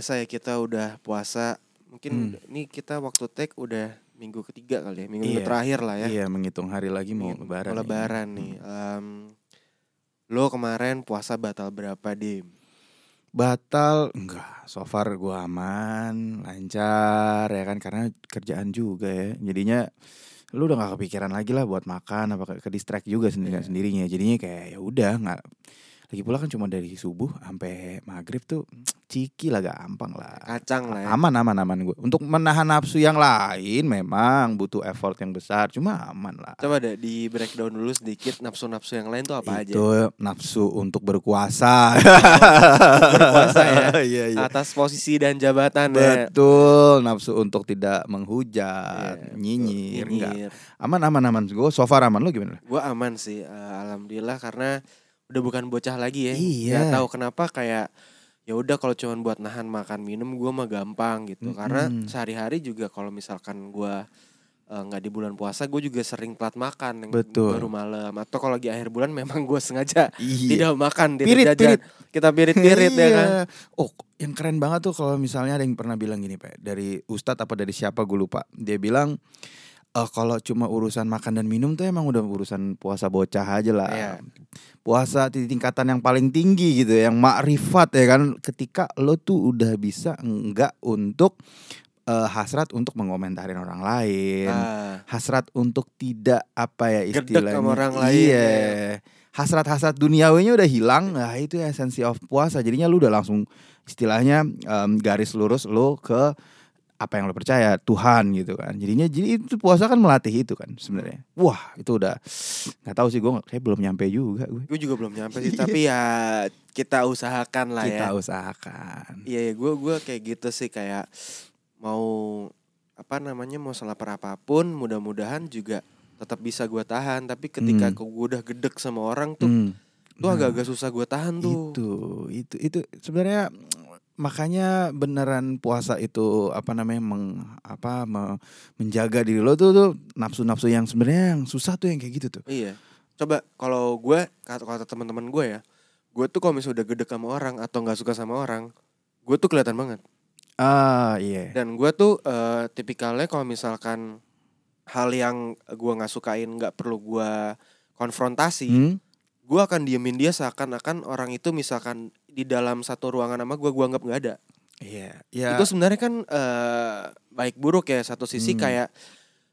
berasa ya kita udah puasa. Mungkin Hmm. ini kita waktu take udah minggu ketiga kali ya, minggu, Iya. terakhir lah ya. Iya, menghitung hari lagi mau Minggu- lebaran. mau nih. lebaran nih. Em, lo kemarin puasa batal berapa dim? Batal enggak, so far gua aman, lancar ya kan karena kerjaan juga ya. Jadinya lu udah gak kepikiran lagi lah buat makan apa ke, ke distract juga sendiri Iya. sendirinya. Jadinya kayak ya udah nggak lagi pula kan cuma dari subuh sampai maghrib tuh ciki lah gampang lah. Kacang lah ya. Aman aman aman gue. Untuk menahan nafsu yang lain memang butuh effort yang besar, cuma aman lah. Coba deh di breakdown dulu sedikit nafsu-nafsu yang lain tuh apa aja? itu nafsu untuk berkuasa. Berkuasa ya. Iya iya. Atas posisi dan jabatan ya. Betul, nafsu untuk tidak menghujat, Iya, nyinyir, enggak. Nyinyir. Aman aman aman. Gue so far aman lu gimana? Gue aman sih, eh, alhamdulillah karena udah bukan bocah lagi ya. Iya. Gak tahu kenapa kayak ya udah kalau cuman buat nahan makan minum gue mah gampang gitu. Karena Mm-mm. sehari-hari juga kalau misalkan gue eh, nggak di bulan puasa, gue juga sering telat makan yang Betul. baru malam. Atau kalau lagi akhir bulan memang gue sengaja Iya. tidak makan, tidak Pirit, jajan. pirit. Kita pirit-pirit ya kan. Iya. Oh, yang keren banget tuh kalau misalnya ada yang pernah bilang gini, Pak, dari ustadz apa dari siapa gue lupa. Dia bilang eh kalau cuma urusan makan dan minum tuh emang udah urusan puasa bocah aja lah. Iya. Puasa di tingkatan yang paling tinggi gitu, yang makrifat ya kan. Ketika lo tuh udah bisa enggak untuk eh, hasrat untuk mengomentarin orang lain, Ah, hasrat untuk tidak apa ya Gedek istilahnya. sama orang lain, Iya. ya. Hasrat-hasrat duniawinya udah hilang. Nah, itu esensi of puasa. Jadinya lu udah langsung istilahnya em, garis lurus lo ke apa yang lo percaya Tuhan gitu kan jadinya jadi itu puasa kan melatih itu kan sebenarnya wah itu udah nggak tahu sih gue kayak belum nyampe juga gue gue juga belum nyampe sih, tapi ya kita usahakan lah ya. kita usahakan Iya, ya, gue gue kayak gitu sih kayak mau apa namanya mau selapar apa pun, mudah-mudahan juga tetap bisa gue tahan. Tapi ketika Hmm. gue udah gedek sama orang tuh, Hmm. tuh Nah, agak-agak susah gue tahan tuh. itu itu itu sebenarnya makanya beneran puasa itu apa namanya meng, apa me- menjaga diri lo tuh tuh nafsu-nafsu yang sebenarnya yang susah tuh yang kayak gitu tuh Iya. Coba kalau gue kata kata teman-teman gue ya, gue tuh kalau misalnya udah gedek sama orang atau nggak suka sama orang, gue tuh kelihatan banget. ah iya Dan gue tuh eh, tipikalnya kalau misalkan hal yang gue nggak sukain nggak perlu gue konfrontasi, Hmm? Gue akan diemin dia seakan-akan orang itu misalkan di dalam satu ruangan sama gue gue anggap nggak ada iya ya itu sebenarnya kan eh, baik buruk ya satu sisi Hmm. kayak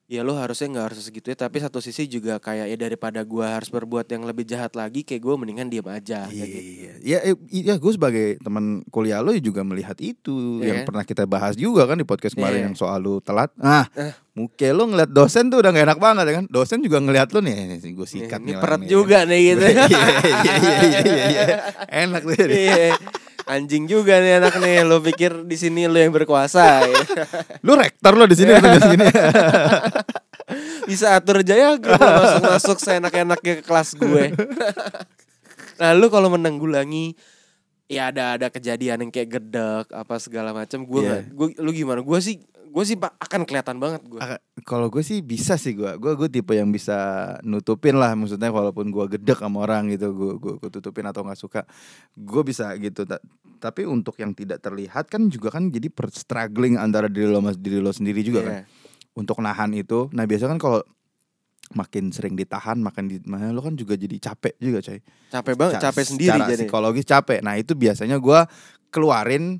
ya lo harusnya nggak harus segitu ya tapi satu sisi juga kayak ya daripada gue harus berbuat yang lebih jahat lagi kayak gue mendingan diam aja kayak gitu. Iya, ya, eh, iya gue sebagai teman kuliah lo juga melihat itu Iya yang kan? pernah kita bahas juga kan di podcast kemarin Iya. yang soal lu telat. Ah, Eh. muka lo ngeliat dosen tuh udah gak enak banget ya kan? Dosen juga ngeliat lo nih, nih gue sikat nih. nih. juga nih gitu Iya, iya, iya, iya, iya, iya. Enak tuh. Anjing juga nih anak nih lo pikir di sini lo yang berkuasa ya. Lu rektor lo di sini segini. bisa atur jaya gue masuk masuk seenak-enaknya ke kelas gue lalu kalau menanggulangi ya ada ada kejadian yang kayak gedek apa segala macam gue nggak gue lu gimana gue sih gue sih pak akan kelihatan banget gue Kalau gue sih bisa sih gue, gue gue tipe yang bisa nutupin lah, maksudnya walaupun gue gedek sama orang gitu, gue gue, gue tutupin atau nggak suka, gue bisa gitu. Ta- Tapi untuk yang tidak terlihat kan juga kan jadi per struggling antara diri lo sama diri lo sendiri juga kan. Iya. Untuk nahan itu, nah biasa kan kalau makin sering ditahan, makin di, mana lo kan juga jadi capek juga coy. capek banget Ca- capek sendiri secara jadi psikologis capek. Nah itu biasanya gue keluarin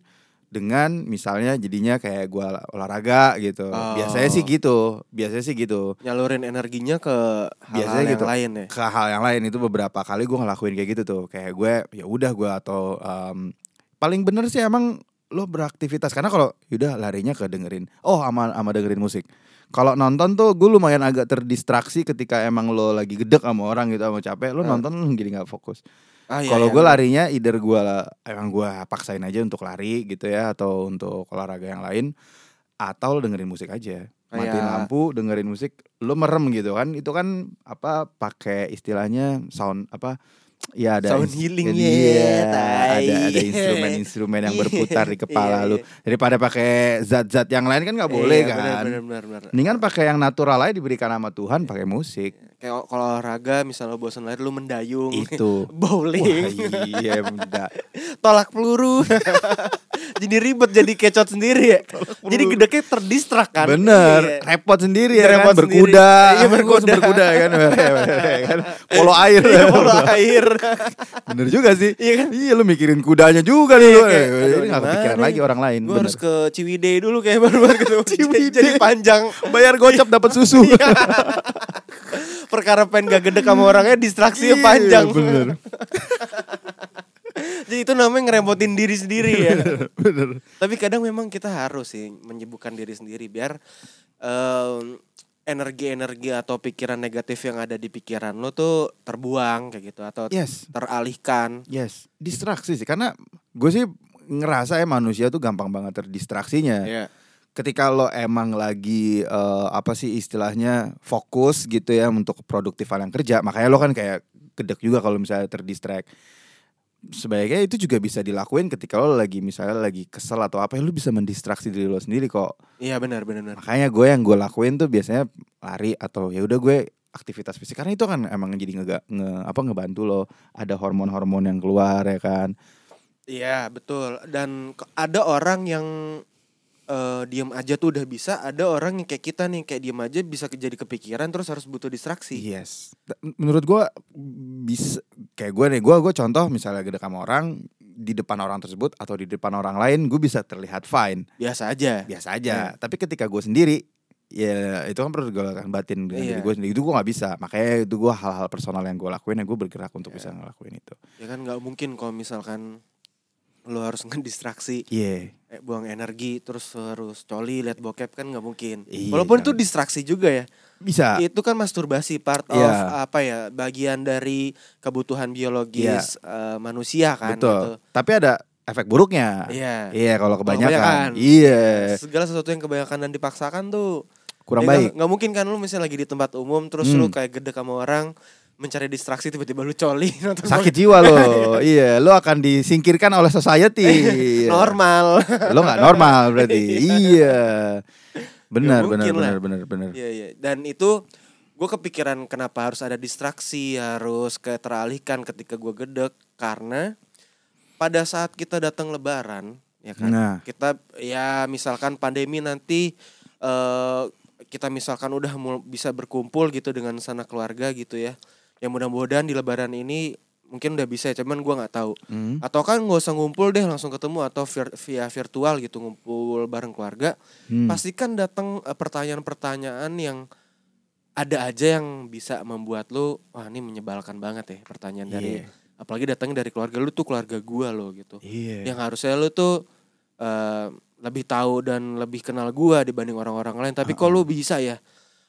dengan misalnya jadinya kayak gue olahraga gitu. Oh. Biasanya sih gitu, biasanya sih gitu. nyalurin energinya ke hal-hal Biasanya yang gitu. lain ya Ke hal yang lain itu beberapa kali gue ngelakuin kayak gitu tuh. Kayak gue ya udah gue atau em, paling bener sih emang lo beraktivitas karena kalau yaudah larinya ke dengerin oh ama ama dengerin musik kalau nonton tuh gue lumayan agak terdistraksi ketika emang lo lagi gedek sama orang gitu sama capek lo nonton jadi nggak fokus Ah, iya, kalau iya, gue iya. larinya either gue emang gue paksain aja untuk lari gitu ya atau untuk olahraga yang lain atau lo dengerin musik aja. Matiin Kayak- lampu dengerin musik lo merem gitu kan. Itu kan apa pakai istilahnya sound apa ya ada Sound healing, ya, iya, tai. ada ada instrumen-instrumen yang Iya. berputar di kepala Iya, lu iya. daripada pakai zat-zat yang lain kan nggak boleh Iya, kan benar, benar, benar, benar. mendingan pakai yang natural aja diberikan sama Tuhan pakai musik Kayak kalau olahraga misalnya bosan lari lu mendayung. itu Bowling. Wah, iya benda. tolak peluru. jadi ribet jadi kecot sendiri ya. Jadi gedeknya terdistrak kan. Bener, Iya. repot sendiri ya Repot kan, berkuda, Iya, berkuda. berkuda kan, kan, polo air, Iya, polo air. Bener juga sih, Iya kan? iya lu mikirin kudanya juga nih, Iya, lu. kayak, Eh, ini gimana kepikiran lagi orang lain, Gue bener. harus ke Ciwidey dulu kayak baru-baru ketemu. Ciwidey. Jadi panjang. bayar gocap dapat susu, Iya. Perkara pengen gak gede sama orangnya distraksinya Iya, panjang. bener, Jadi itu namanya ngerepotin diri sendiri ya. bener. Tapi kadang memang kita harus sih menyibukkan diri sendiri biar em, energi-energi atau pikiran negatif yang ada di pikiran lo tuh terbuang kayak gitu atau Yes, teralihkan. yes, distraksi sih, karena gue sih ngerasa ya manusia tuh gampang banget terdistraksinya. Iya. ketika lo emang lagi eh, apa sih istilahnya fokus gitu ya untuk produktifan yang kerja makanya lo kan kayak gedek juga kalau misalnya terdistract sebaiknya itu juga bisa dilakuin ketika lo lagi misalnya lagi kesel atau apa ya lo bisa mendistraksi diri lo sendiri kok. Iya benar benar makanya gue yang gue lakuin tuh biasanya lari atau ya udah gue aktivitas fisik. Karena itu kan emang jadi nge, nge apa ngebantu lo. Ada hormon-hormon yang keluar ya kan? Iya betul. Dan ada orang yang eh diem aja tuh udah bisa. Ada orang yang kayak kita nih kayak diem aja bisa jadi kepikiran terus harus butuh distraksi. Yes. Menurut gua bisa kayak gue nih, gua gua contoh misalnya gede sama orang di depan orang tersebut atau di depan orang lain, gue bisa terlihat fine, Biasa aja. biasa aja. Tapi ketika gue sendiri, ya itu kan perlu gue batin dengan Iya. diri gue sendiri. Itu gue nggak bisa. Makanya itu gue hal-hal personal yang gue lakuin, yang gue bergerak untuk Iya. bisa ngelakuin itu. Ya kan nggak mungkin kalau misalkan lo harus ngedistraksi Iya. eh, buang energi terus harus coli lihat bokep kan nggak mungkin. Iya, Walaupun itu distraksi juga ya. Bisa. Itu kan masturbasi part of Iya. apa ya bagian dari kebutuhan biologis eh, manusia kan. Betul. gitu. Tapi ada efek buruknya. Iya. Iya, kalau kebanyakan. Iya. Segala sesuatu yang kebanyakan dan dipaksakan tuh Kurang ya baik. Nggak mungkin kan lu misalnya lagi di tempat umum terus Hmm. lu kayak gede sama orang mencari distraksi tiba-tiba lu coli nonton Sakit jiwa lo. iya, lo akan disingkirkan oleh society. Iya. normal. lo nggak normal berarti iya benar Nggak benar benar benar benar Iya iya. Dan itu gue kepikiran kenapa harus ada distraksi, harus kayak teralihkan ketika gue gedek karena pada saat kita datang Lebaran, ya kan, Nah. kita ya misalkan pandemi nanti eh kita misalkan udah bisa berkumpul gitu dengan sana keluarga gitu ya. Yang mudah-mudahan di Lebaran ini mungkin udah bisa ya, cuman gue nggak tahu. Hmm. Atau kan nggak usah ngumpul deh langsung ketemu atau vir- via virtual gitu ngumpul bareng keluarga. Hmm. Pastikan datang eh, pertanyaan-pertanyaan yang ada aja yang bisa membuat lu wah ini menyebalkan banget ya pertanyaan dari Iya. apalagi datangnya dari keluarga lu tuh keluarga gua lo gitu. Iya. Yang harusnya lu tuh eh, lebih tahu dan lebih kenal gua dibanding orang-orang lain. Tapi kok lu bisa ya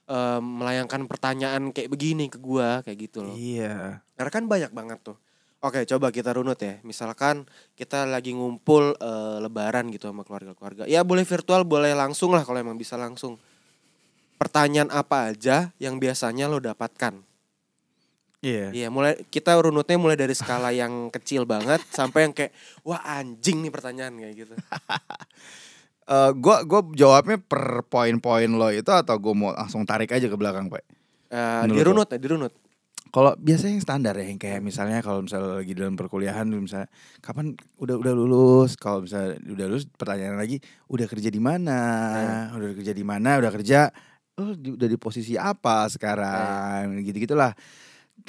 eh, melayangkan pertanyaan kayak begini ke gua kayak gitu loh. Iya. Karena kan banyak banget tuh. Oke, coba kita runut ya. Misalkan kita lagi ngumpul eh, lebaran gitu sama keluarga-keluarga. Ya boleh virtual, boleh langsung lah kalau emang bisa langsung. Pertanyaan apa aja yang biasanya lo dapatkan? Iya. Iya, mulai kita runutnya mulai dari skala yang kecil banget sampai yang kayak wah anjing nih pertanyaan kayak gitu. Eh, gua gua jawabnya per poin-poin lo itu atau gua mau langsung tarik aja ke belakang, Pak? Eh, Menurut dirunut ya, dirunut. Kalau biasanya yang standar ya, yang kayak misalnya kalau misalnya lagi dalam perkuliahan, misalnya kapan udah udah lulus, kalau misalnya udah lulus, pertanyaan lagi, udah kerja di mana, udah kerja di mana, udah kerja, oh di- udah di posisi apa sekarang, gitu gitulah.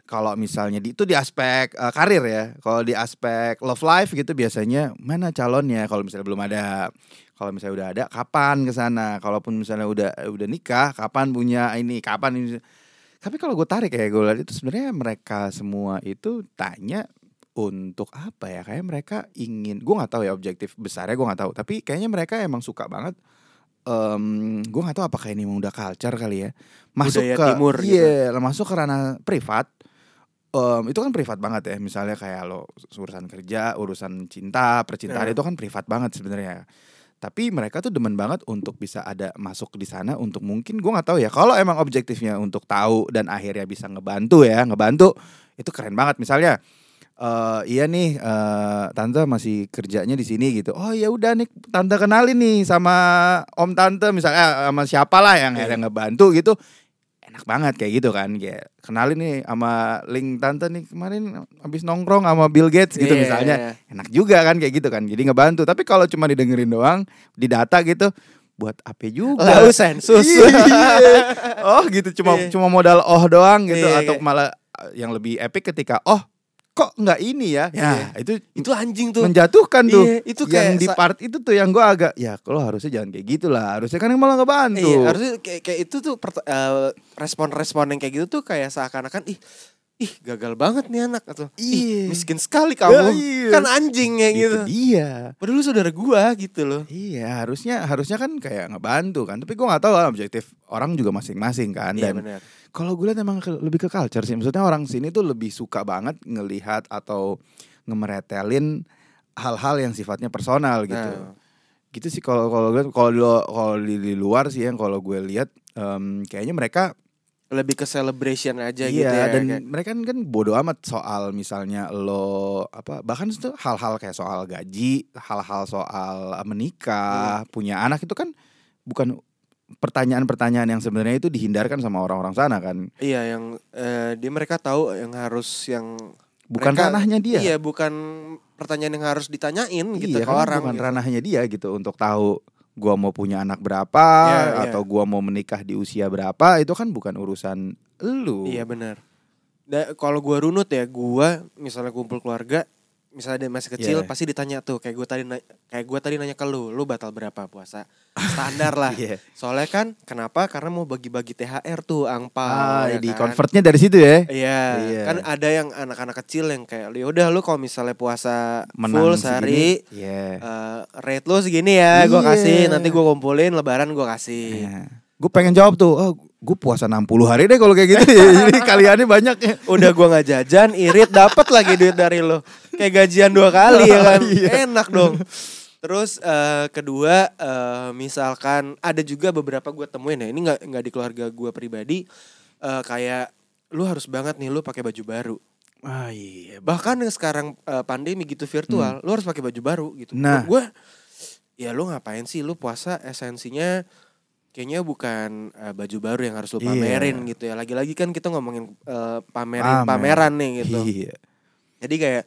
Kalau misalnya di, itu di aspek eh, karir ya, kalau di aspek love life gitu biasanya mana calonnya, kalau misalnya belum ada, kalau misalnya udah ada, kapan ke sana, kalaupun misalnya udah udah nikah, kapan punya ini, kapan ini. Tapi kalau gue tarik ya gue lihat itu sebenarnya mereka semua itu tanya untuk apa ya? Kayak mereka ingin, gue nggak tahu ya objektif besarnya gue nggak tahu. Tapi kayaknya mereka emang suka banget. em gue nggak tahu apakah ini udah culture kali ya. Masuk Budaya ke timur gitu. iya, masuk ke ranah privat. Em, itu kan privat banget ya. Misalnya kayak lo urusan kerja, urusan cinta, percintaan Iya. itu kan privat banget sebenarnya. Tapi mereka tuh demen banget untuk bisa ada masuk di sana untuk mungkin gue nggak tahu ya kalau emang objektifnya untuk tahu dan akhirnya bisa ngebantu ya ngebantu itu keren banget misalnya eh iya nih eh tante masih kerjanya di sini gitu. Oh ya udah nih tante kenalin nih sama om tante misalnya eh, sama siapa lah yang Iya. yang ngebantu gitu. Enak banget kayak gitu kan. Kayak kenalin nih sama link tante nih kemarin habis nongkrong sama Bill Gates gitu Iya, misalnya. iya. Enak juga kan kayak gitu kan. Jadi ngebantu. Tapi kalau cuma didengerin doang di data gitu buat apa juga? Lalu sensus. Iya. oh gitu cuma Iya. cuma modal oh doang gitu Iya, atau kayak- malah yang lebih epic ketika oh kok nggak ini ya? Ya itu itu anjing tuh. menjatuhkan tuh. Iya, itu yang kayak di sa- part itu tuh yang gua agak ya kalau harusnya jangan kayak gitulah harusnya kan malah ngebantu Iya, harusnya kayak, kayak itu tuh eh, respon-respon yang kayak gitu tuh kayak seakan-akan ih ih gagal banget nih anak atau ih Iya. miskin sekali kamu. Ya, iya. Kan anjing Itu gitu. dia Padahal lu saudara gua gitu loh. Iya harusnya harusnya kan kayak ngebantu kan tapi gua nggak tahu lah objektif orang juga masing-masing kan Iya dan kalau gue lihat emang ke- lebih ke culture sih maksudnya orang sini tuh lebih suka banget ngelihat atau ngemeretelin hal-hal yang sifatnya personal gitu Nah, gitu sih kalau kalau gue kalau di, kalau di, di luar sih yang kalau gue lihat em, kayaknya mereka lebih ke celebration aja gitu iya ya. dan kayak- mereka kan bodoh amat soal misalnya lo apa bahkan itu hal-hal kayak soal gaji hal-hal soal menikah Hmm. punya anak itu kan bukan pertanyaan-pertanyaan yang sebenarnya itu dihindarkan sama orang-orang sana kan Iya yang eh, dia mereka tahu yang harus yang bukan mereka- ranahnya dia Iya bukan pertanyaan yang harus ditanyain gitu iya, ke karena orang. bukan gitu. ranahnya dia gitu untuk tahu gua mau punya anak berapa Iya, iya. atau gua mau menikah di usia berapa itu kan bukan urusan lu Iya benar. Da- kalau gua runut ya, gua misalnya kumpul keluarga, misalnya dia masih kecil, Iya. pasti ditanya tuh kayak gua tadi kayak gua tadi nanya ke lu, lu batal berapa puasa? Standar lah. Iya. Soalnya kan kenapa? Karena mau bagi-bagi THR tuh angpau. ah ya di kan? convertnya dari situ ya Iya, Iya. kan ada yang anak-anak kecil yang kayak ya udah lu kalau misalnya puasa menang full sehari segini, iya eh, rate lu segini ya, gua Iya. kasih, nanti gua kumpulin lebaran gua kasih. Gue pengen jawab tuh, oh, gue puasa 60 hari deh kalau kayak gitu. Jadi kaliannya banyak ya. Udah gua nggak jajan, irit dapat lagi duit dari lo. Kayak gajian dua kali ya kan. Iya. Enak dong. Terus eh, kedua eh, misalkan ada juga beberapa gue temuin ya. Ini nggak nggak di keluarga gue pribadi eh, kayak lu harus banget nih lu pakai baju baru. Ah iya. Bahkan sekarang eh, pandemi gitu virtual, lu harus pakai baju baru gitu. Nah. gue ya lu ngapain sih lu puasa esensinya kayaknya bukan eh, baju baru yang harus lu Iya. pamerin gitu ya. Lagi-lagi kan kita ngomongin Pamer. pamerin pameran nih gitu. Iya. Jadi kayak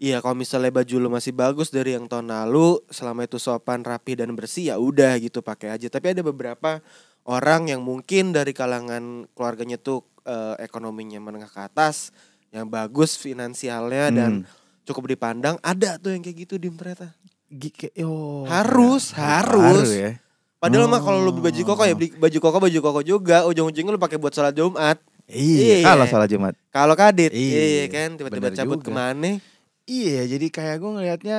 Iya kalau misalnya baju lu masih bagus dari yang tahun lalu selama itu sopan rapi dan bersih ya udah gitu pakai aja tapi ada beberapa orang yang mungkin dari kalangan keluarganya tuh eh, ekonominya menengah ke atas yang bagus finansialnya dan Hmm. cukup dipandang ada tuh yang kayak gitu dim ternyata Gike, oh, Harus, ya. harus. ya. Padahal mah kalau lu Oh. beli baju koko ya beli baju koko baju koko juga ujung-ujungnya lu pakai buat sholat jumat Iya, Iya. kalau salah Jumat. kalau kadit Iya, iya, kan tiba-tiba cabut juga. ke mana Iya, jadi kayak gue ngelihatnya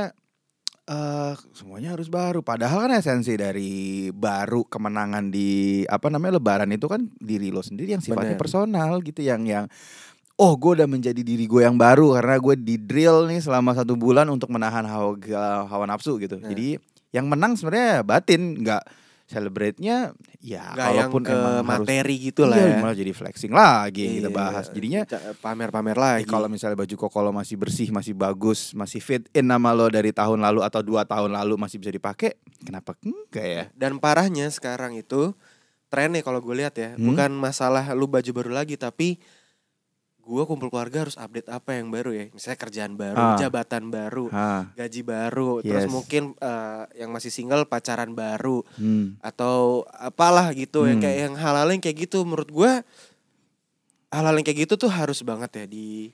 eh semuanya harus baru. Padahal kan esensi dari baru kemenangan di apa namanya Lebaran itu kan diri lo sendiri yang sifatnya Bener. personal gitu, yang yang oh gue udah menjadi diri gue yang baru karena gue di drill nih selama satu bulan untuk menahan hawa hawa nafsu gitu. Nah. Jadi yang menang sebenarnya batin, nggak celebrate-nya ya Gak yang kalaupun ke emang harus materi gitu lah iya, ya. malah jadi flexing lagi yang kita Iya. bahas. Jadinya pamer-pamer Eh, lagi. kalau misalnya baju koko lo masih bersih, masih bagus, masih fit in nama lo dari tahun lalu atau dua tahun lalu masih bisa dipakai, kenapa enggak ya? Dan parahnya sekarang itu trennya kalau gue lihat ya, Hmm? bukan masalah lu baju baru lagi tapi gue kumpul keluarga harus update apa yang baru ya. Misalnya kerjaan baru, Ah. jabatan baru, Hah, gaji baru, terus Yes. mungkin eh, yang masih single pacaran baru hmm. atau apalah gitu yang Hmm. kayak yang hal-hal yang kayak gitu menurut gue hal-hal yang kayak gitu tuh harus banget ya di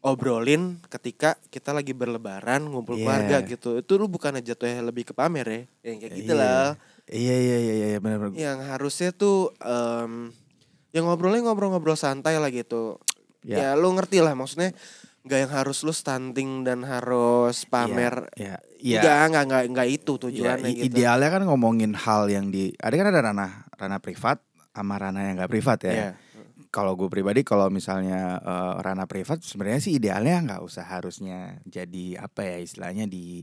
obrolin ketika kita lagi berlebaran ngumpul Iya. keluarga gitu itu lu bukan jatuhnya lebih ke pamer ya yang kayak gitu Iya. lah Iya iya iya iya benar-benar. yang harusnya tuh em yang ngobrolnya ngobrol-ngobrol santai lah gitu Ya. ya lu ngerti lah maksudnya nggak yang harus lu stunting dan harus pamer Ya, ya. Enggak, enggak, enggak, enggak itu Ya, tujuannya i- gitu. Idealnya kan ngomongin hal yang di ada kan ada ranah ranah privat sama ranah yang nggak privat ya. Iya. Kalau gue pribadi kalau misalnya eh, ranah privat sebenarnya sih idealnya nggak usah harusnya jadi apa ya istilahnya di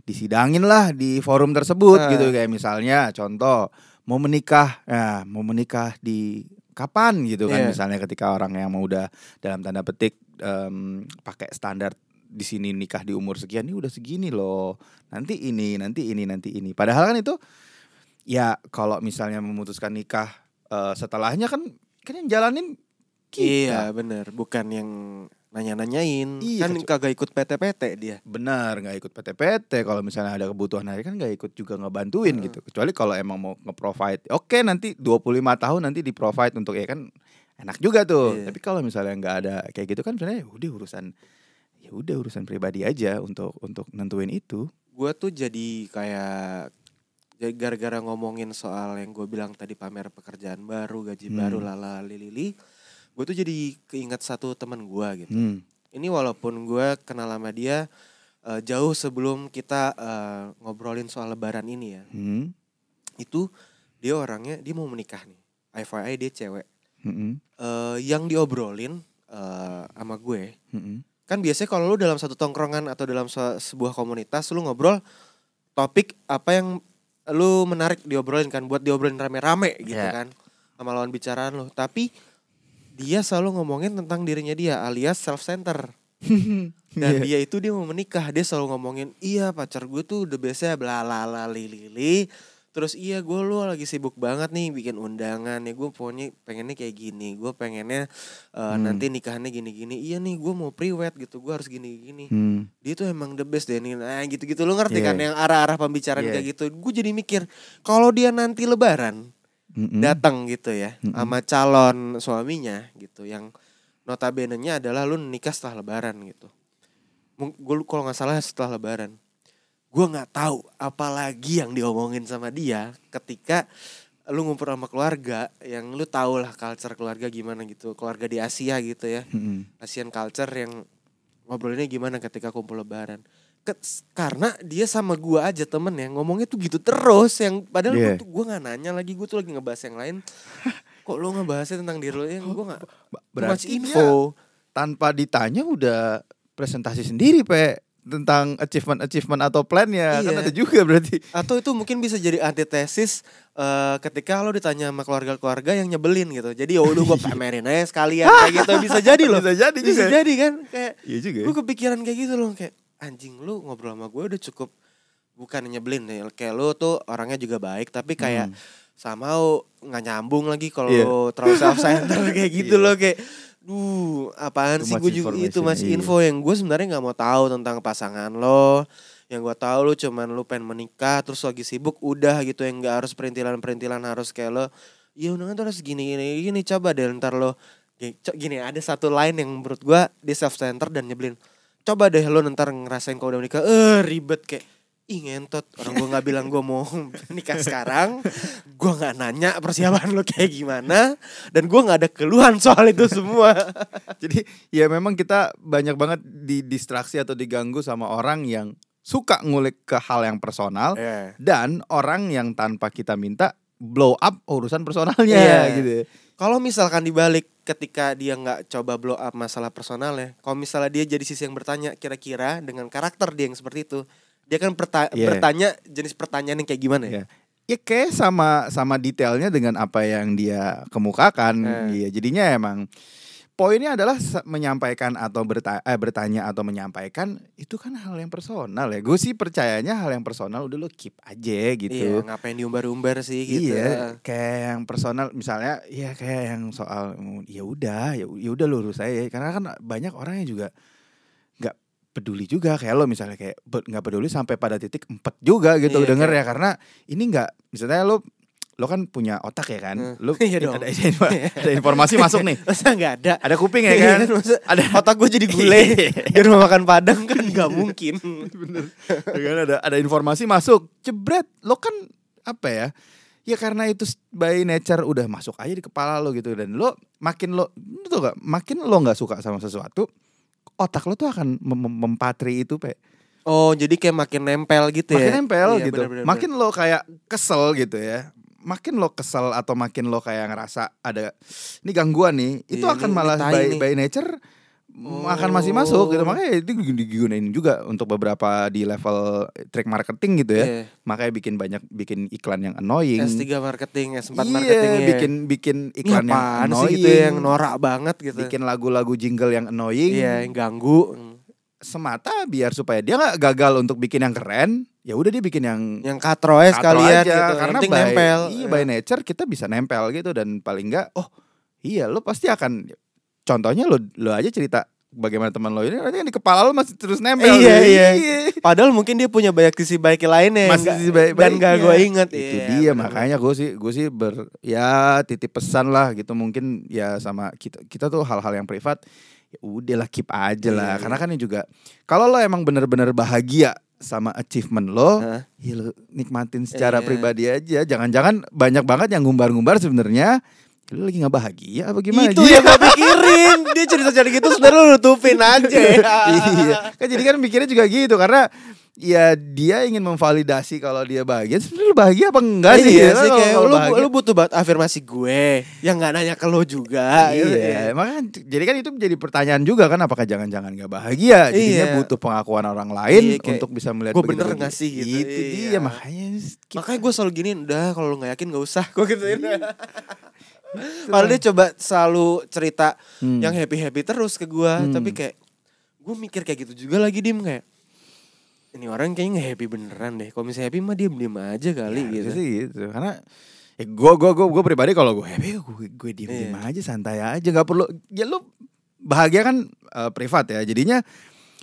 disidangin lah di forum tersebut Ah. gitu kayak misalnya contoh mau menikah ya mau menikah di kapan gitu kan Iya. misalnya ketika orang yang mau udah dalam tanda petik em, pakai standar di sini nikah di umur sekian ini udah segini loh. Nanti ini, nanti ini, nanti ini. Padahal kan itu ya kalau misalnya memutuskan nikah eh, setelahnya kan kan yang jalanin Iya kita. bener Bukan yang nanya-nanyain Iya, Kan kagak ikut PT-PT dia Benar, nggak ikut PT-PT. Kalau misalnya ada kebutuhan hari kan nggak ikut juga ngebantuin Heeh. gitu. Kecuali kalau emang mau nge-provide. Oke, nanti 25 tahun nanti di-provide untuk ya kan enak juga tuh. Iya. Tapi kalau misalnya nggak ada kayak gitu kan sebenarnya ya udah urusan ya udah urusan pribadi aja untuk untuk nentuin itu. Gue tuh jadi kayak jadi gara-gara ngomongin soal yang gue bilang tadi pamer pekerjaan baru, gaji Hmm. baru, lala lili Gue tuh jadi keinget satu teman gue gitu. Hmm. Ini walaupun gue kenal sama dia eh, jauh sebelum kita eh, ngobrolin soal lebaran ini ya. Hmm. Itu dia orangnya dia mau menikah nih. FYI dia cewek. Hmm. Eh, yang diobrolin eh, sama gue Hmm. kan biasanya kalau lu dalam satu tongkrongan atau dalam se- sebuah komunitas lu ngobrol topik apa yang lu menarik diobrolin kan buat diobrolin rame-rame gitu Iya. kan sama lawan bicaraan lu tapi dia selalu ngomongin tentang dirinya dia alias self center dan Iya. dia itu dia mau menikah dia selalu ngomongin iya pacar gue tuh udah biasa bla la la li li li terus iya gue lu lagi sibuk banget nih bikin undangan ya gue pokoknya pengennya kayak gini gue pengennya uh, Hmm. nanti nikahannya gini gini iya nih gue mau pre-wed gitu gue harus gini gini Hmm. dia tuh emang the best deh nih nah gitu gitu lu ngerti Iya. kan yang arah-arah pembicaraan Iya. kayak gitu gue jadi mikir kalau dia nanti lebaran Hmm. datang gitu ya Mm-mm. sama calon suaminya gitu yang notabene-nya adalah lu nikah setelah lebaran gitu. Gue kalau nggak salah setelah lebaran. Gue nggak tahu apalagi yang diomongin sama dia ketika lu ngumpul sama keluarga yang lu tau lah culture keluarga gimana gitu keluarga di Asia gitu ya Hmm. Asian culture yang ngobrolinnya gimana ketika kumpul lebaran Ke- karena dia sama gua aja temen ya ngomongnya tuh gitu terus yang padahal gua Iya. tuh gua nggak nanya lagi gua tuh lagi ngebahas yang lain kok lu ngebahasnya tentang diri lu yang gua nggak too much Berarti dia info tanpa ditanya udah presentasi sendiri, Pe, tentang achievement-achievement atau plan-nya. Kan Iya. ada juga berarti. atau itu mungkin bisa jadi antitesis eh, ketika lo ditanya sama keluarga-keluarga yang nyebelin gitu jadi ya udah gua pamerin aja sekalian kayak gitu bisa jadi loh Bisa jadi bisa juga. jadi kan kayak Iya juga. ya. gue kepikiran kayak gitu loh kayak anjing lu ngobrol sama gue udah cukup bukan nyebelin ya kayak lu tuh orangnya juga baik tapi kayak Hmm. sama nggak nyambung lagi kalau Iya. lu terlalu self center kayak gitu Iya. loh kayak duh apaan Too sih gue juga itu masih iya. info yang gue sebenarnya nggak mau tahu tentang pasangan lo yang gue tahu lu cuman lu pengen menikah terus lagi sibuk udah gitu yang nggak harus perintilan-perintilan harus kayak lo ya undangan tuh harus gini gini gini coba deh ntar lo Gini, ada satu line yang menurut gua dia self center dan nyebelin coba deh lo ntar ngerasain kalau udah menikah eh ribet kayak ih ngentot orang gua nggak bilang gua mau nikah sekarang gua nggak nanya persiapan lo kayak gimana dan gua nggak ada keluhan soal itu semua Jadi ya memang kita banyak banget didistraksi atau diganggu sama orang yang suka ngulik ke hal yang personal Iya. dan orang yang tanpa kita minta blow up urusan personalnya Iya. gitu. Kalau misalkan dibalik ketika dia nggak coba blow up masalah personalnya, kalau misalnya dia jadi sisi yang bertanya kira-kira dengan karakter dia yang seperti itu, dia kan perta- Iya. bertanya jenis pertanyaan yang kayak gimana ya? Iya. Ya kayak sama sama detailnya dengan apa yang dia kemukakan. Eh. Iya, jadinya emang poinnya adalah menyampaikan atau berta eh, bertanya atau menyampaikan itu kan hal yang personal ya. Gue sih percayanya hal yang personal udah lo keep aja gitu. Iya, ngapain diumbar-umbar sih gitu. Iya, kayak yang personal misalnya ya kayak yang soal ya udah ya ya udah lu urus aja karena kan banyak orang yang juga nggak peduli juga kayak lo misalnya kayak nggak peduli sampai pada titik empat juga gitu Iya, denger kayak- ya karena ini nggak misalnya lo lo kan punya otak ya kan? Hmm. lo Iya ada, info- ada informasi masuk nih. Masa nggak ada? ada kuping ya Iya kan? masa ada otak gue jadi gulai. Di rumah makan padang kan nggak mungkin. bener. Ya kan ada ada informasi masuk. Jebret lo kan apa ya? Ya karena itu by nature udah masuk aja di kepala lo gitu. Dan lo makin lo tau gak makin lo nggak suka sama sesuatu otak lo tuh akan mem- mem- mempatri itu pe. Oh, jadi kayak makin nempel gitu makin ya? nempel Iya, gitu. bener, bener, makin lo kayak kesel gitu ya makin lo kesel atau makin lo kayak ngerasa ada ini gangguan nih itu Iya, akan ini- malah by, nih. by nature akan masih masuk gitu Oh. makanya itu di- digunain juga untuk beberapa di level track marketing gitu ya Iya. makanya bikin banyak bikin iklan yang annoying S3 marketing, S4 iya, marketing ya. bikin bikin iklan yang annoying sih gitu yang norak banget gitu. bikin lagu-lagu jingle yang annoying Iya, yang ganggu. semata biar supaya dia nggak gagal untuk bikin yang keren ya udah dia bikin yang Yang katro ya katro sekalian gitu. Karena by, nempel. iya Ya. by nature kita bisa nempel gitu dan paling enggak oh iya lo pasti akan contohnya lo lo aja cerita bagaimana teman lo ini nanti di kepala lo masih terus nempel Iya, gitu. iya. Padahal mungkin dia punya banyak sisi baik lainnya nggak- sisi baik dan gak gue inget itu Iya, dia bener-bener. makanya gue sih gue sih ber ya titip pesan lah gitu mungkin ya sama kita kita tuh hal-hal yang privat ya udahlah keep aja lah Iya, karena kan ini juga kalau lo emang bener-bener bahagia sama achievement lo Hah? ya lo nikmatin secara Iya. pribadi aja. Jangan-jangan banyak banget yang ngumbar-ngumbar sebenarnya ya lo lagi nggak bahagia apa gimana? Itu yang gue pikirin. Dia cerita-cerita gitu sebenarnya lu nutupin aja. Iya. Kan jadi kan mikirnya juga gitu karena ya dia ingin memvalidasi kalau dia bahagia sebenarnya lu bahagia apa enggak sih iya ya? sih kayak lu, bahagia- lu butuh banget afirmasi gue Yang gak nanya ke lo juga gitu ya. Iya, makanya jadi kan itu menjadi pertanyaan juga kan apakah jangan-jangan gak bahagia jadinya Iya. butuh pengakuan orang lain Iya, kayak, untuk bisa melihat "Gua begitu bener begitu." nggak sih gitu, Itu iya. dia makanya kita- Makanya gue selalu gini Udah kalau lu gak yakin gak usah Gue gituin Padahal dia coba selalu cerita Hmm. Yang happy-happy terus ke gue Hmm. Tapi kayak Gue mikir kayak gitu juga lagi Dim Kayak ini orang kayaknya gak happy beneran deh. Kalau misalnya happy mah diem-diem aja kali Ya, gitu. sih gitu karena ya gue gue gue gue pribadi kalau gue happy gue gue diem diem Iya. aja santai aja nggak perlu ya lu bahagia kan eh, privat ya jadinya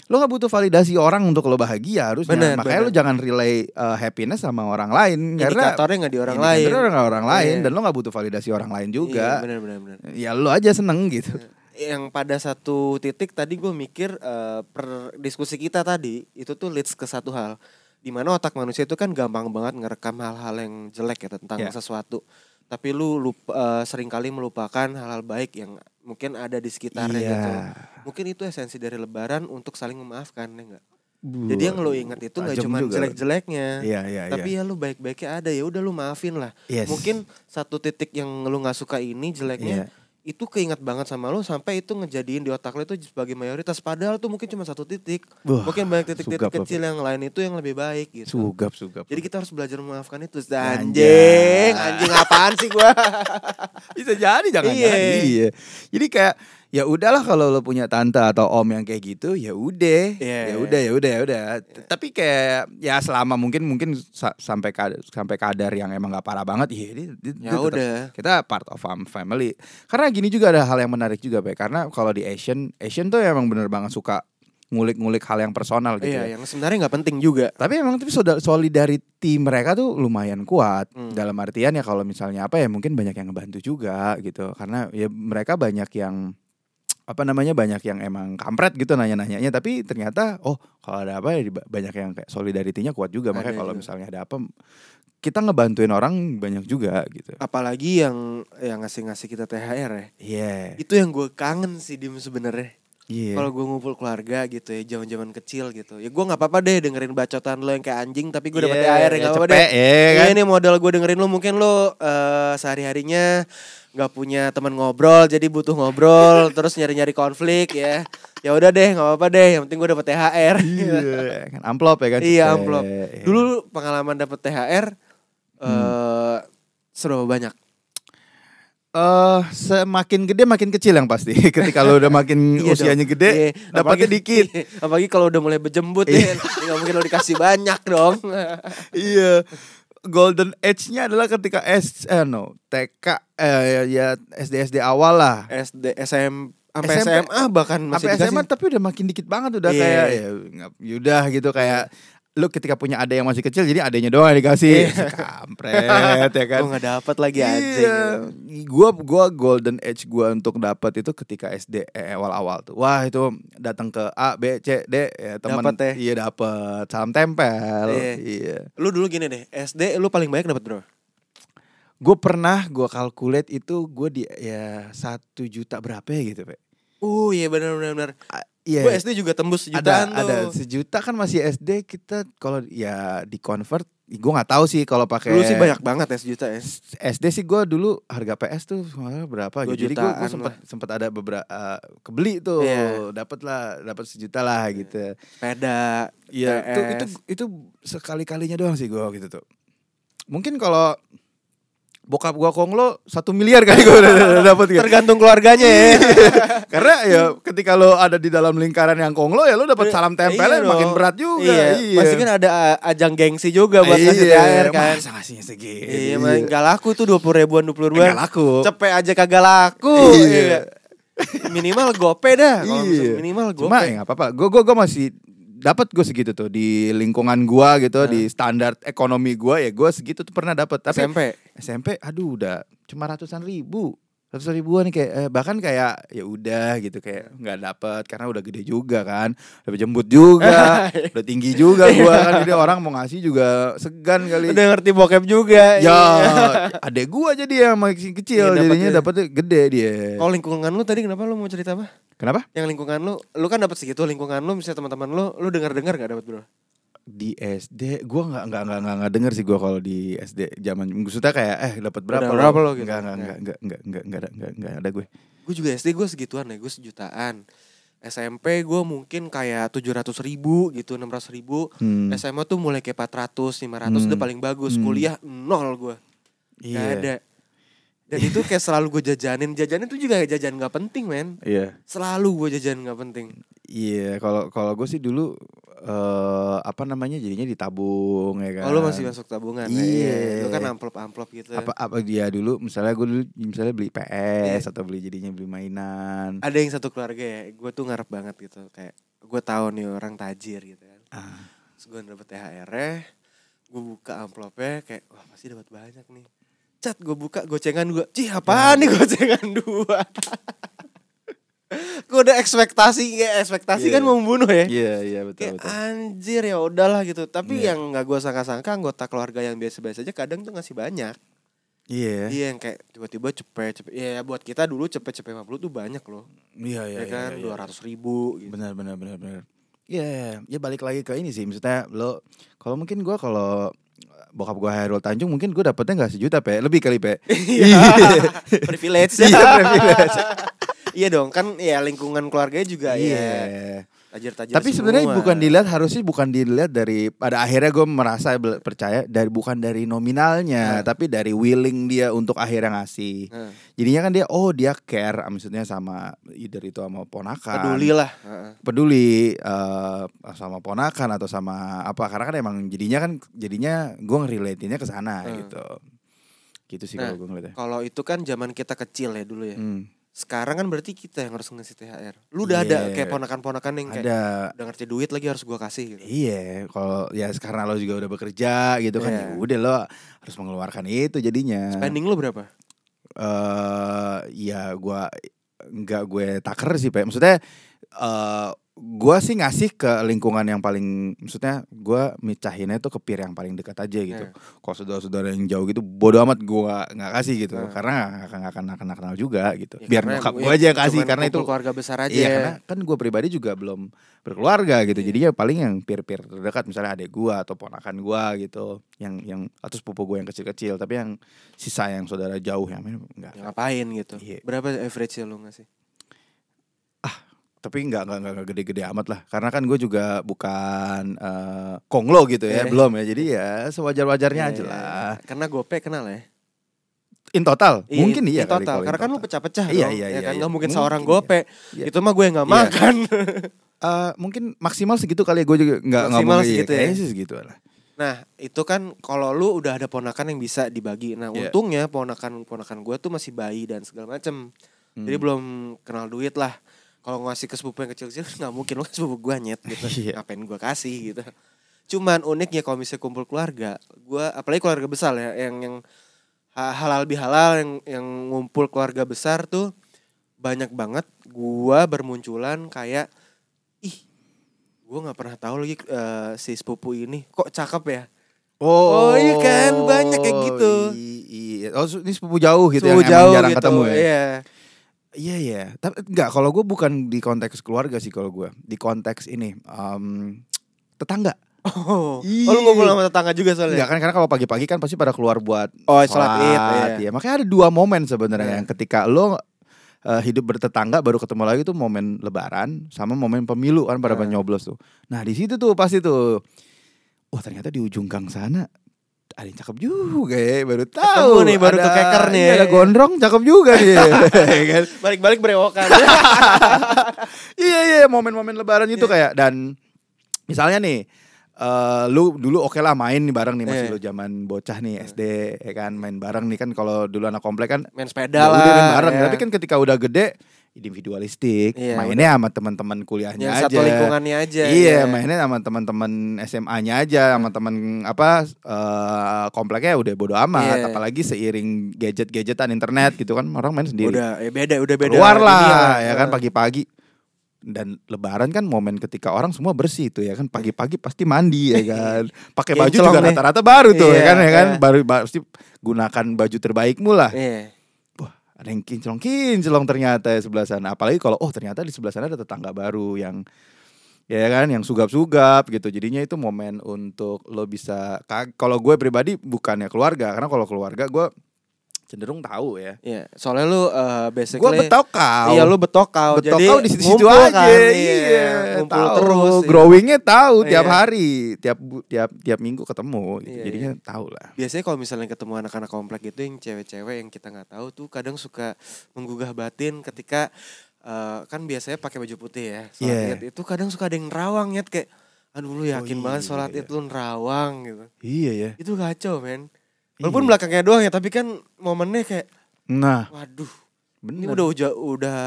lo nggak butuh validasi orang untuk lo bahagia harusnya Bener, makanya bener. lo jangan relay eh, happiness sama orang lain karena Indikatornya gak di orang lain. indikatornya orang orang lain Iya. dan lo nggak butuh validasi orang lain juga Iya, bener, bener, bener. ya lo aja seneng gitu Yang pada satu titik tadi gue mikir eh, per diskusi kita tadi itu tuh leads ke satu hal. Di mana otak manusia itu kan gampang banget ngerekam hal-hal yang jelek ya tentang Iya. sesuatu. Tapi lu lupa, eh, sering kali melupakan hal-hal baik yang mungkin ada di sekitarnya Iya. gitu. Mungkin itu esensi dari lebaran untuk saling memaafkan ya enggak? Jadi yang lo ingat itu nggak cuma jelek-jeleknya. Iya iya Tapi iya. ya lu baik-baiknya ada ya udah lu maafin lah. Yes. Mungkin satu titik yang lu nggak suka ini jeleknya Iya. Itu keinget banget sama lu sampai itu ngejadiin di otak lu itu sebagai mayoritas padahal tuh mungkin cuma satu titik. Wah, mungkin banyak titik-titik apa? kecil yang lain itu yang lebih baik gitu. sugap sugap. Jadi kita harus belajar memaafkan itu. Anjing, anjing apaan sih gua? bisa jadi jangan Iya. jadi. Iya. Jadi kayak ya udahlah kalau lo punya tante atau om yang kayak gitu ya udah Iya. ya udah ya udah ya udah T- tapi kayak ya selama mungkin mungkin sa- sampai kadar, sampai kadar yang emang gak parah banget ya ini- Ya udah. kita part of fam- family karena gini juga ada hal yang menarik juga Pak karena kalau di Asian Asian tuh emang bener banget suka ngulik-ngulik hal yang personal gitu ya. Iya, yang sebenarnya nggak penting juga. Tapi emang tapi solidarity mereka tuh lumayan kuat Hmm. dalam artian ya kalau misalnya apa ya mungkin banyak yang ngebantu juga gitu karena ya mereka banyak yang apa namanya banyak yang emang kampret gitu nanya-nanyanya tapi ternyata oh kalau ada apa ya banyak yang kayak solidarity-nya kuat juga makanya Ada kalau juga. misalnya ada apa kita ngebantuin orang banyak juga gitu. Apalagi yang yang ngasih-ngasih kita THR ya. Iya. Itu yang gue kangen sih dim sebenarnya. Iya. Kalau gue ngumpul keluarga gitu ya, zaman-zaman kecil gitu. Ya gue nggak apa-apa deh dengerin bacotan lo yang kayak anjing, tapi gue dapet Iya, THR ya ya nggak apa-apa deh. ya Iya kan? ini modal gue dengerin lo mungkin lo eh, sehari-harinya nggak punya teman ngobrol, jadi butuh ngobrol, terus nyari-nyari konflik ya. Ya udah deh, nggak apa-apa deh. Yang penting gue dapet THR. Iya, kan amplop ya kan. Iya amplop. Iya. Dulu pengalaman dapet THR eh seberapa banyak? Eh semakin gede makin kecil yang pasti. Ketika lo udah makin Iya usianya dong. gede, Iya, dapatnya dikit. Apalagi kalau udah mulai berjembut Iya. ya, nggak mungkin lo dikasih banyak dong. iya. Golden age-nya adalah ketika S eh no, TK eh ya SD SD awal lah. SD, SM, sampai SMP. SMA bahkan masih Sampai SMA tapi udah makin dikit banget udah Iya. kayak ya yaudah gitu kayak lu ketika punya ada yang masih kecil jadi adanya doang yang dikasih. Kampret ya kan. Gue gak dapet lagi anjing. Iya, gua gua golden age gua untuk dapat itu ketika SD eh, awal-awal tuh. Wah, itu datang ke A, B, C, D ya teman. Dapet ya? Iya, dapat. Salam tempel. Iya. Iya. Lu dulu gini deh, SD lu paling banyak dapat bro? Gue pernah gua calculate itu gue di ya satu juta berapa ya gitu, Pak. Uh iya benar benar benar. Iya. Gue SD juga tembus ada sejutaan tuh. ada sejuta kan masih SD kita kalau ya di convert gue nggak tahu sih kalau pakai Dulu sih banyak banget ya sejuta ya. SD sih gue dulu harga PS tuh berapa gitu. Jadi gue sempat sempat ada beberapa eh, kebeli tuh, Iya. dapat lah, dapat sejuta lah gitu. Sepeda. Iya, itu itu itu sekali kalinya doang sih gue gitu tuh. Mungkin kalau bokap gua konglo satu miliar kali gua udah, dapet gitu. Tergantung keluarganya ya. Karena ya ketika lo ada di dalam lingkaran yang konglo ya lo dapat salam tempelnya Iya makin berat juga. Iya. Pasti kan ada uh, ajang gengsi juga buat ngasih THR kan. Masa ngasihnya segitu. Iya, mah nggak laku tuh dua puluh ribuan, dua puluh ribuan. Nggak laku. Cepet aja kagak laku. Iya. Iya. Minimal gope dah. Iya. minimal gope. Cuma ya nggak apa-apa. Gue gue gue masih dapat gue segitu tuh di lingkungan gua gitu di standar ekonomi gua ya gue segitu tuh pernah dapat tapi SMP. SMP aduh udah cuma ratusan ribu ratusan ribuan kayak eh, bahkan kayak ya udah gitu kayak nggak dapet karena udah gede juga kan udah jembut juga udah tinggi juga gua kan jadi orang mau ngasih juga segan kali Udah ngerti bokep juga. ya Iya. adek gua jadi yang masih kecil Iya, jadinya dapetnya. dapetnya gede dia Kalau lingkungan lu tadi kenapa lu mau cerita apa? kenapa Yang lingkungan lu, lu kan dapat segitu lingkungan lu, misalnya teman-teman lu, lu dengar-dengar gak dapat bro? Di SD gua nggak nggak nggak nggak nggak denger sih gua kalau di SD zaman maksudnya kayak eh dapat berapa Udah berapa lo gitu? nggak nggak Nggak. nggak nggak nggak nggak nggak ada nggak nggak ada gue Gue juga SD gue segituan ya, gue sejutaan. SMP gue mungkin kayak tujuh ratus ribu gitu, enam ratus ribu. Hmm. SMA tuh mulai kayak 400, 500 Hmm. udah paling bagus. Hmm. Kuliah nol gue, gak iya ada. Dan itu kayak selalu gue jajanin, jajanin tuh juga jajan gak penting men. iya Selalu gue jajan gak penting. Iya, kalau kalau gue sih dulu eh apa namanya jadinya ditabung ya kan. Oh lu masih masuk tabungan ya? Iya. Lu kan amplop-amplop gitu. apa apa dia dulu misalnya gue dulu misalnya beli PS atau beli jadinya beli mainan. Ada yang satu keluarga ya, gue tuh ngarep banget gitu. Kayak gue tahu nih orang tajir gitu kan. Ah, Terus gue dapet THR-nya, gue buka amplopnya kayak wah pasti dapat banyak nih. Cat gue buka gocengan gue, cih apaan nih gocengan dua. Gue udah ekspektasi, kayak ekspektasi Iya. kan mau membunuh ya. Iya, iya betul Kayak betul. anjir ya udahlah gitu. Tapi Iya. yang nggak gue sangka-sangka anggota keluarga yang biasa-biasa aja kadang tuh ngasih banyak. Iya. Iya yang kayak tiba-tiba cepet cepet. Iya buat kita dulu cepet cepet 50 tuh banyak loh. Iya, iya, ya kan iya, iya. dua ratus ribu. Gitu. Benar benar benar benar. Iya, ya balik lagi ke ini sih maksudnya lo kalau mungkin gua kalau bokap gua Hairul Tanjung mungkin gua dapetnya nggak sejuta pe lebih kali pe Iya. Privilege. Iya, privilege. Iya dong kan ya lingkungan keluarganya juga ya iya tajir-tajir Tapi sebenarnya bukan dilihat harusnya bukan dilihat dari pada akhirnya gue merasa percaya dari bukan dari nominalnya Nah. tapi dari willing dia untuk akhirnya ngasih. Nah, Jadinya kan dia oh dia care maksudnya sama either itu sama ponakan. peduli lah. Peduli eh, sama ponakan atau sama apa karena kan emang jadinya kan jadinya gue ngerelatinnya ke sana Hmm. gitu. Gitu sih Nah, kalau gue ngeliatnya. Kalau itu kan zaman kita kecil ya dulu ya. Hmm, Sekarang kan berarti kita yang harus ngasih THR. Lu udah ada Iya. kayak ponakan-ponakan yang kayak ada udah ngerti duit lagi harus gua kasih gitu. Iya, kalau ya karena lo juga udah bekerja gitu kan, Iya. ya udah lo harus mengeluarkan itu jadinya. Spending lu berapa? eh ya gua nggak gue taker sih pak maksudnya eh gua sih ngasih ke lingkungan yang paling maksudnya gua micahinnya tuh ke peer yang paling dekat aja gitu Iya. kalau saudara-saudara yang jauh gitu bodo amat gua nggak kasih gitu Nah. karena nggak akan kenal kenal juga gitu Ya, biar ya gua aja yang kasih karena itu keluarga besar aja. Iya karena kan gue pribadi juga belum berkeluarga gitu. Iya. Jadinya paling yang peer-peer terdekat misalnya adik gue atau ponakan gue gitu. Yang yang atau sepupu gue yang kecil-kecil. Tapi yang sisa yang saudara jauh yang mana enggak. Ya, ngapain gitu. Iya. Berapa average lu ngasih? Tapi enggak, enggak gede-gede amat lah. Karena kan gue juga bukan eh, konglo gitu ya, Iya. belum ya. Jadi ya sewajar-wajarnya Iya, aja iya, lah. iya. Karena gope kenal ya. In total, Iya, mungkin in- iya in total. Karena kan lu pecah-pecah Iya, dong. iya, ya iya, kan iya. nggak mungkin Mungkin, seorang iya. gope. Iya. Itu mah gue nggak Iya. makan. Eh, mungkin maksimal segitu kali ya gue juga nggak Maksimal ngomong iya, segitu ya? kayaknya sih segitu lah. Nah itu kan kalau lu udah ada ponakan yang bisa dibagi. Nah Iya. untungnya ponakan ponakan gue tuh masih bayi dan segala macem. Jadi Hmm. belum kenal duit lah. Kalau ngasih ke sepupu yang kecil-kecil nggak mungkin lu ke sepupu gue nyet gitu. Iya. Ngapain gue kasih gitu. Cuman uniknya kalau misalnya kumpul keluarga, gue apalagi keluarga besar ya yang yang ha- halal bihalal yang yang ngumpul keluarga besar tuh banyak banget gua bermunculan kayak ih gua nggak pernah tahu lagi eh, si sepupu ini kok cakep ya Oh, iya kan, banyak kayak gitu. Iya, oh ini sepupu jauh gitu Suhu yang emang jauh jarang gitu ketemu ya. iya Iya iya, tapi enggak kalau gue bukan di konteks keluarga sih kalau gue di konteks ini em, tetangga. oh, oh lu ngobrol sama tetangga juga soalnya Enggak kan karena kalau pagi-pagi kan pasti pada keluar buat Oh, sholat id, iya. ya. Makanya ada dua momen sebenarnya Iya. yang ketika lo eh, hidup bertetangga baru ketemu lagi tuh momen lebaran sama momen pemilu kan pada Iya. nyoblos tuh. Nah, di situ tuh pasti tuh. Oh, ternyata di ujung gang sana ada yang cakep juga ya baru tahu nih, baru ada, kekeker nih iya, ya. ada gondrong cakep juga nih ya kan? Balik-balik berewokan. iya iya momen-momen lebaran itu kayak dan misalnya nih eh lu dulu oke lah main nih bareng nih masih Iya. lu zaman bocah nih SD ya kan main bareng nih kan kalau dulu anak komplek kan Main ya sepeda udah lah. main bareng ya. tapi kan ketika udah gede individualistik Iya, mainnya sama teman-teman kuliahnya yang aja satu lingkungannya aja. Iya, ya. mainnya sama teman-teman SMA-nya aja, sama teman apa eh, kompleknya udah bodo amat, Iya. apalagi seiring gadget-gadgetan internet gitu kan orang main sendiri. Udah, ya beda, udah beda. Keluar lah, ya kan pagi-pagi. Dan lebaran kan momen ketika orang semua bersih tuh ya kan pagi-pagi pasti mandi ya kan. Pakai baju juga rata-rata baru tuh ya Iya, kan ya kan iya. baru ba- pasti gunakan baju terbaikmu lah. Iya. Ada yang kinclong-kinclong ternyata ya sebelah sana. Apalagi kalau oh ternyata di sebelah sana ada tetangga baru yang ya kan yang sugap-sugap gitu. Jadinya itu momen untuk lo bisa kalau gue pribadi bukannya keluarga karena kalau keluarga gue cenderung tahu ya. Iya, soalnya lu uh, basically Gue betokau. Iya, lu betokau. Betokau Jadi di situ-situ aja. kan, iya, ngumpul tahu. terus. iya. Growingnya tahu tiap Iya. hari, tiap tiap tiap minggu ketemu. gitu. Iya, Jadinya tahu lah. Biasanya kalau misalnya ketemu anak-anak komplek gitu yang cewek-cewek yang kita nggak tahu tuh kadang suka menggugah batin ketika eh, kan biasanya pakai baju putih ya. Iya. Id. Itu kadang suka ada yang nerawang ya kayak aduh lu yakin banget iya, sholat iya. itu nerawang gitu. Iya ya. Itu kacau men. Walaupun Iya. belakangnya doang ya tapi kan momennya kayak Nah, waduh bener. ini udah uja, udah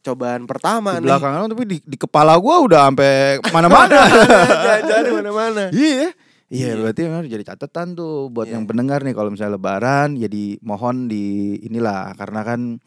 cobaan pertama di nih. belakang tapi di, di kepala gua udah sampai mana-mana. Jalan di mana-mana. Iya. Iya, Iya. berarti memang jadi catatan tuh buat Iya. yang pendengar nih kalau misalnya lebaran ya mohon di inilah karena kan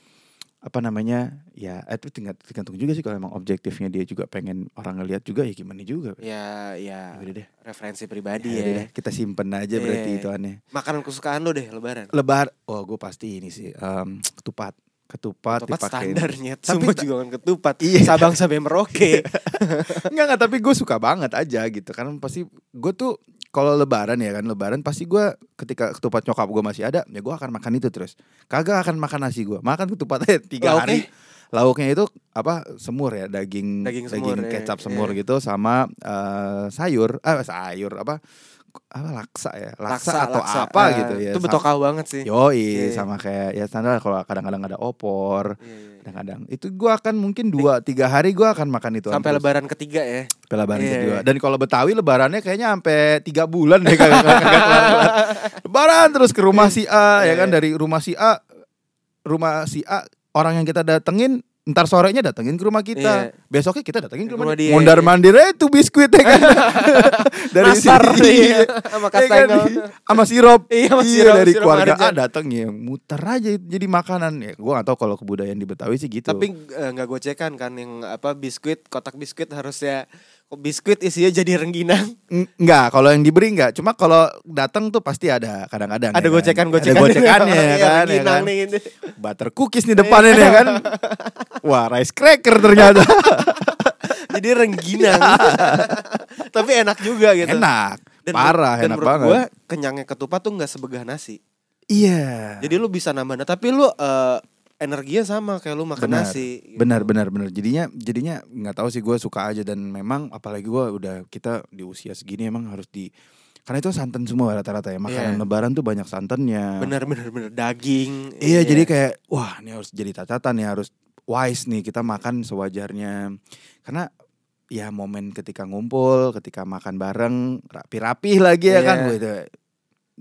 apa namanya ya eh, itu tinggal tergantung juga sih kalau emang objektifnya dia juga pengen orang ngelihat juga ya gimana juga. Ya, ya Udah deh. referensi pribadi Ya, ya. deh, kita simpen aja berarti Iya. itu aneh. Makanan kesukaan lu deh lebaran. Lebar, oh gue pasti ini sih em, ketupat, ketupat, Ketupat standarnya Tapi Semua juga kan ketupat Iya. Sabang sampai Merauke Enggak enggak tapi gue suka banget aja gitu karena pasti gue tuh kalau lebaran ya kan lebaran pasti gue ketika ketupat nyokap gue masih ada ya gue akan makan itu terus kagak akan makan nasi gue makan ketupatnya tiga Lauknya? hari lauknya itu apa semur ya daging Daging semur, ya, kecap semur iya. gitu sama eh, sayur ah sayur apa apa laksa ya laksa, atau apa eh, gitu ya Itu Sam- betokau banget sih Yoi, Iya, iya. sama kayak ya standar kalau kadang-kadang ada opor, Iya, iya. kadang-kadang itu gua akan mungkin dua tiga hari gua akan makan itu Sampai lebaran ketiga ya Sampai lebaran kedua. iya. Dan kalau Betawi lebarannya kayaknya sampai tiga bulan deh kelar-kelar. Lebaran terus ke rumah si A ya Iya, kan dari rumah si A rumah si A orang yang kita datengin ntar sorenya datengin ke rumah kita. Iya. Besoknya kita datengin ke rumah rumah dia. Mondar iya. mandir aja tuh biskuit ya kan. dari Nastar, sini, iya. Sama Ya kan? kastengel. sama sirup. Iya, sama sirup, dari sirup keluarga A marjan. dateng ya muter aja jadi makanan ya. Gua gak tahu kalau kebudayaan di Betawi sih gitu. Tapi eh, nggak gocekan kan Yang apa biskuit Kotak biskuit harusnya Biskuit isinya jadi rengginang Eng- Enggak, kalau yang diberi enggak. Cuma kalau datang tuh pasti ada kadang-kadang. Ada ya kan? gocekan-gocekan Ada gocekannya ya kan, ya kan. nih gitu. Butter cookies nih depannya nih ya kan. Wah, rice cracker ternyata. Jadi rengginang Tapi enak juga gitu enak. Dan- Parah, dan enak menurut banget. gua, kenyangnya ketupat tuh nggak sebegah nasi. Iya. Jadi lu bisa nambah, tapi lu eh, energinya sama kayak lu makan Benar. nasi. gitu. Benar, benar, benar. Jadinya, jadinya nggak tahu sih gue suka aja dan memang apalagi gue udah kita di usia segini emang harus di karena itu santan semua rata-rata ya makanan Iya. lebaran tuh banyak santannya. Bener bener bener daging. Iya, jadi kayak wah ini harus jadi catatan ya harus wise nih kita makan sewajarnya karena ya momen ketika ngumpul ketika makan bareng rapi-rapi lagi ya Iya. kan gue itu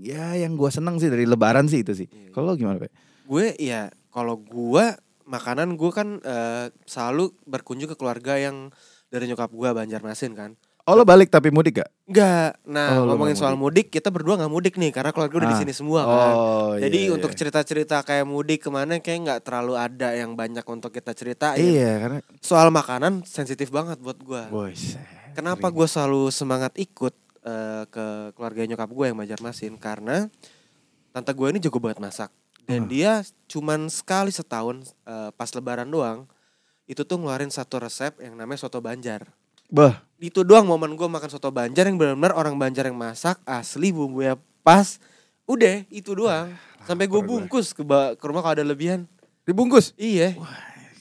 ya yang gue seneng sih dari lebaran sih itu sih Iya. kalau gimana Pe? gue ya kalau gua makanan gue kan eh, selalu berkunjung ke keluarga yang dari nyokap gua Banjarmasin kan. oh lo balik tapi mudik gak? Enggak. Nah, Oh, ngomongin soal mudik, kita berdua nggak mudik nih karena keluarga udah di Ah. sini semua kan. oh Jadi iya, untuk iya. cerita-cerita kayak mudik ke mana kayak nggak terlalu ada yang banyak untuk kita ceritain. iya karena Soal makanan sensitif banget buat gua. boys Kenapa gue selalu semangat ikut eh, ke keluarga nyokap gue yang Banjarmasin karena tante gue ini jago banget masak dan Hmm. dia cuman sekali setahun eh, pas lebaran doang itu tuh ngeluarin satu resep yang namanya soto Banjar. bah Itu doang momen gue makan soto Banjar yang benar-benar orang Banjar yang masak asli bumbunya pas. Udah itu doang. Sampai gue bungkus ke, ke rumah kalau ada lebihan. dibungkus Iya.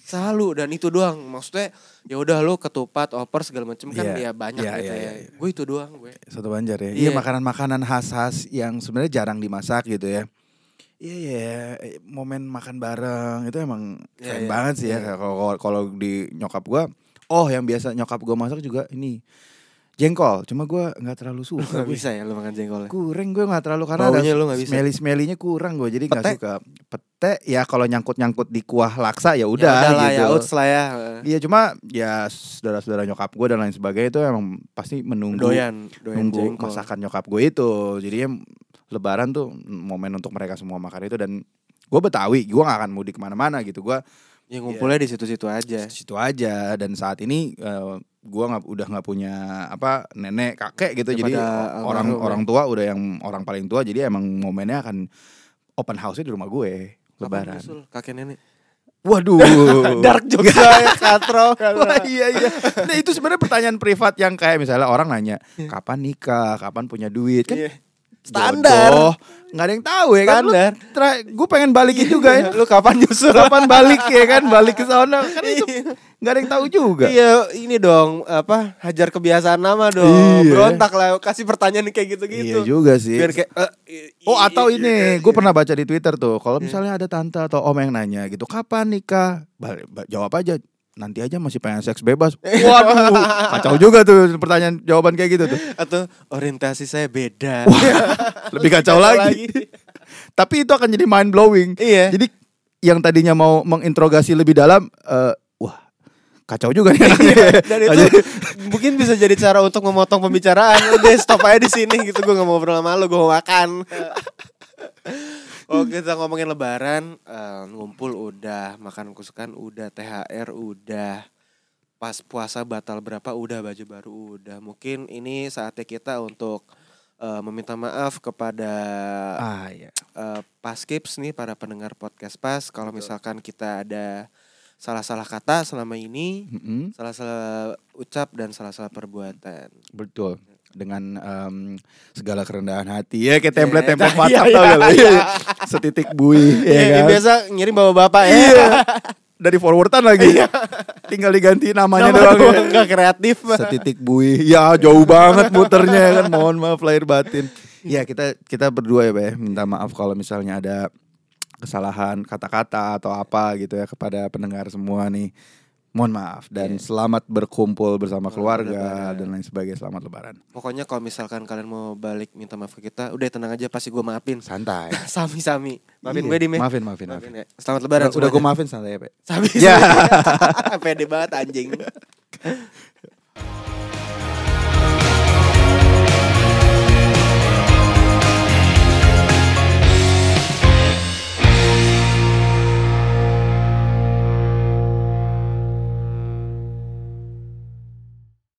Selalu dan itu doang. Maksudnya ya udah lu ketupat, oper segala macam kan Iya. ya banyak Iya, gitu iya, ya. iya, iya. Gue itu doang gue. Soto Banjar ya. Iya. Iya makanan-makanan khas-khas yang sebenarnya jarang dimasak gitu ya. Iya ya, momen makan bareng itu emang Iya, keren iya. banget sih ya. Iya. Kalau kalau- kalau di nyokap gua, oh yang biasa nyokap gua masak juga ini jengkol. Cuma gua nggak terlalu suka. Gak bisa ya lu makan jengkolnya. Kurang gue nggak terlalu karena Baunya lu ada nggak bisa. smelly smellynya kurang gue jadi nggak suka. Pete ya kalau nyangkut nyangkut di kuah laksa ya Ya udah lah gitu. ya outs lah ya. Iya cuma ya saudara-saudara nyokap gue dan lain sebagainya itu emang pasti menunggu Doyan, doyan nunggu jengkol. masakan nyokap gue itu. Jadinya lebaran tuh momen untuk mereka semua makan itu dan gue Betawi, gue gak akan mudik ke mana-mana gitu. Gue Ya ngumpulnya di situ-situ aja. situ aja dan saat ini eh, gue nggak udah nggak punya apa nenek kakek gitu jadi Daripada orang almarhum ya. orang tua udah yang orang paling tua jadi emang momennya akan open house di rumah gue lebaran kakek nenek? waduh Dark jokes ya katro. Wah, iya iya. Nah itu sebenarnya pertanyaan privat yang kayak misalnya orang nanya Iya. kapan nikah, kapan punya duit kan Iya. Standar. jodoh. nggak ada yang tahu ya kan. Standar. Gue pengen balikin juga ya. Lu kapan nyusul? Kapan balik ya kan balik ke sana kan itu Iya. nggak ada yang tahu juga. Iya, ini dong apa hajar kebiasaan nama dong. Iya. Berontak lah, kasih pertanyaan kayak gitu-gitu. Iya juga sih. Biar kayak eh, Oh atau ini, iya, gue iya. pernah baca di Twitter tuh, kalau misalnya ada tante atau om yang nanya gitu, kapan nikah? Jawab aja, nanti aja masih pengen seks bebas. Waduh, kacau juga tuh pertanyaan jawaban kayak gitu tuh. atau orientasi saya beda. Lebih kacau lagi. Tapi itu akan jadi mind blowing. Iya. Jadi yang tadinya mau menginterogasi lebih dalam, eh, wah kacau juga nih. anaknya. Dan itu mungkin bisa jadi cara untuk memotong pembicaraan. Udah stop aja di sini gitu. Gue gak mau ngobrol sama lu, gue mau makan. Oh kita ngomongin lebaran, eh, ngumpul udah, makan kusukan udah, THR udah, pas puasa batal berapa udah, baju baru udah. Mungkin ini saatnya kita untuk eh, meminta maaf kepada ah ya. eh, Paskips nih para pendengar podcast Pas. Kalau misalkan kita ada salah-salah kata selama ini, Mm-mm, salah-salah ucap dan salah-salah perbuatan. betul. Dengan em, segala kerendahan hati ya kayak template-template Iya, WhatsApp iya, tau gak lu? iya. Setitik bui ya Iya, kan? biasa ngirim bapak-bapak ya. Iya. Dari forwardan lagi. Tinggal diganti namanya Nama doang. doang, ya. nggak kreatif. Setitik bui. Ya jauh banget muternya kan. Mohon maaf lahir batin. Ya kita kita berdua ya, Be. Minta maaf kalau misalnya ada kesalahan kata-kata atau apa gitu ya kepada pendengar semua nih. Mohon maaf dan Iya. selamat berkumpul bersama Selamat keluarga Lebaran. dan lain sebagainya. Selamat lebaran. Pokoknya kalau misalkan kalian mau balik minta maaf ke kita, udah tenang aja pasti gue maafin. Santai. Sami-sami. Maafin Iya. gue Dim ya. Maafin, maafin, Maafin maafin. ya. Selamat lebaran Udah, udah gue maafin santai ya, Pe. Sami. Ya. Pede banget anjing.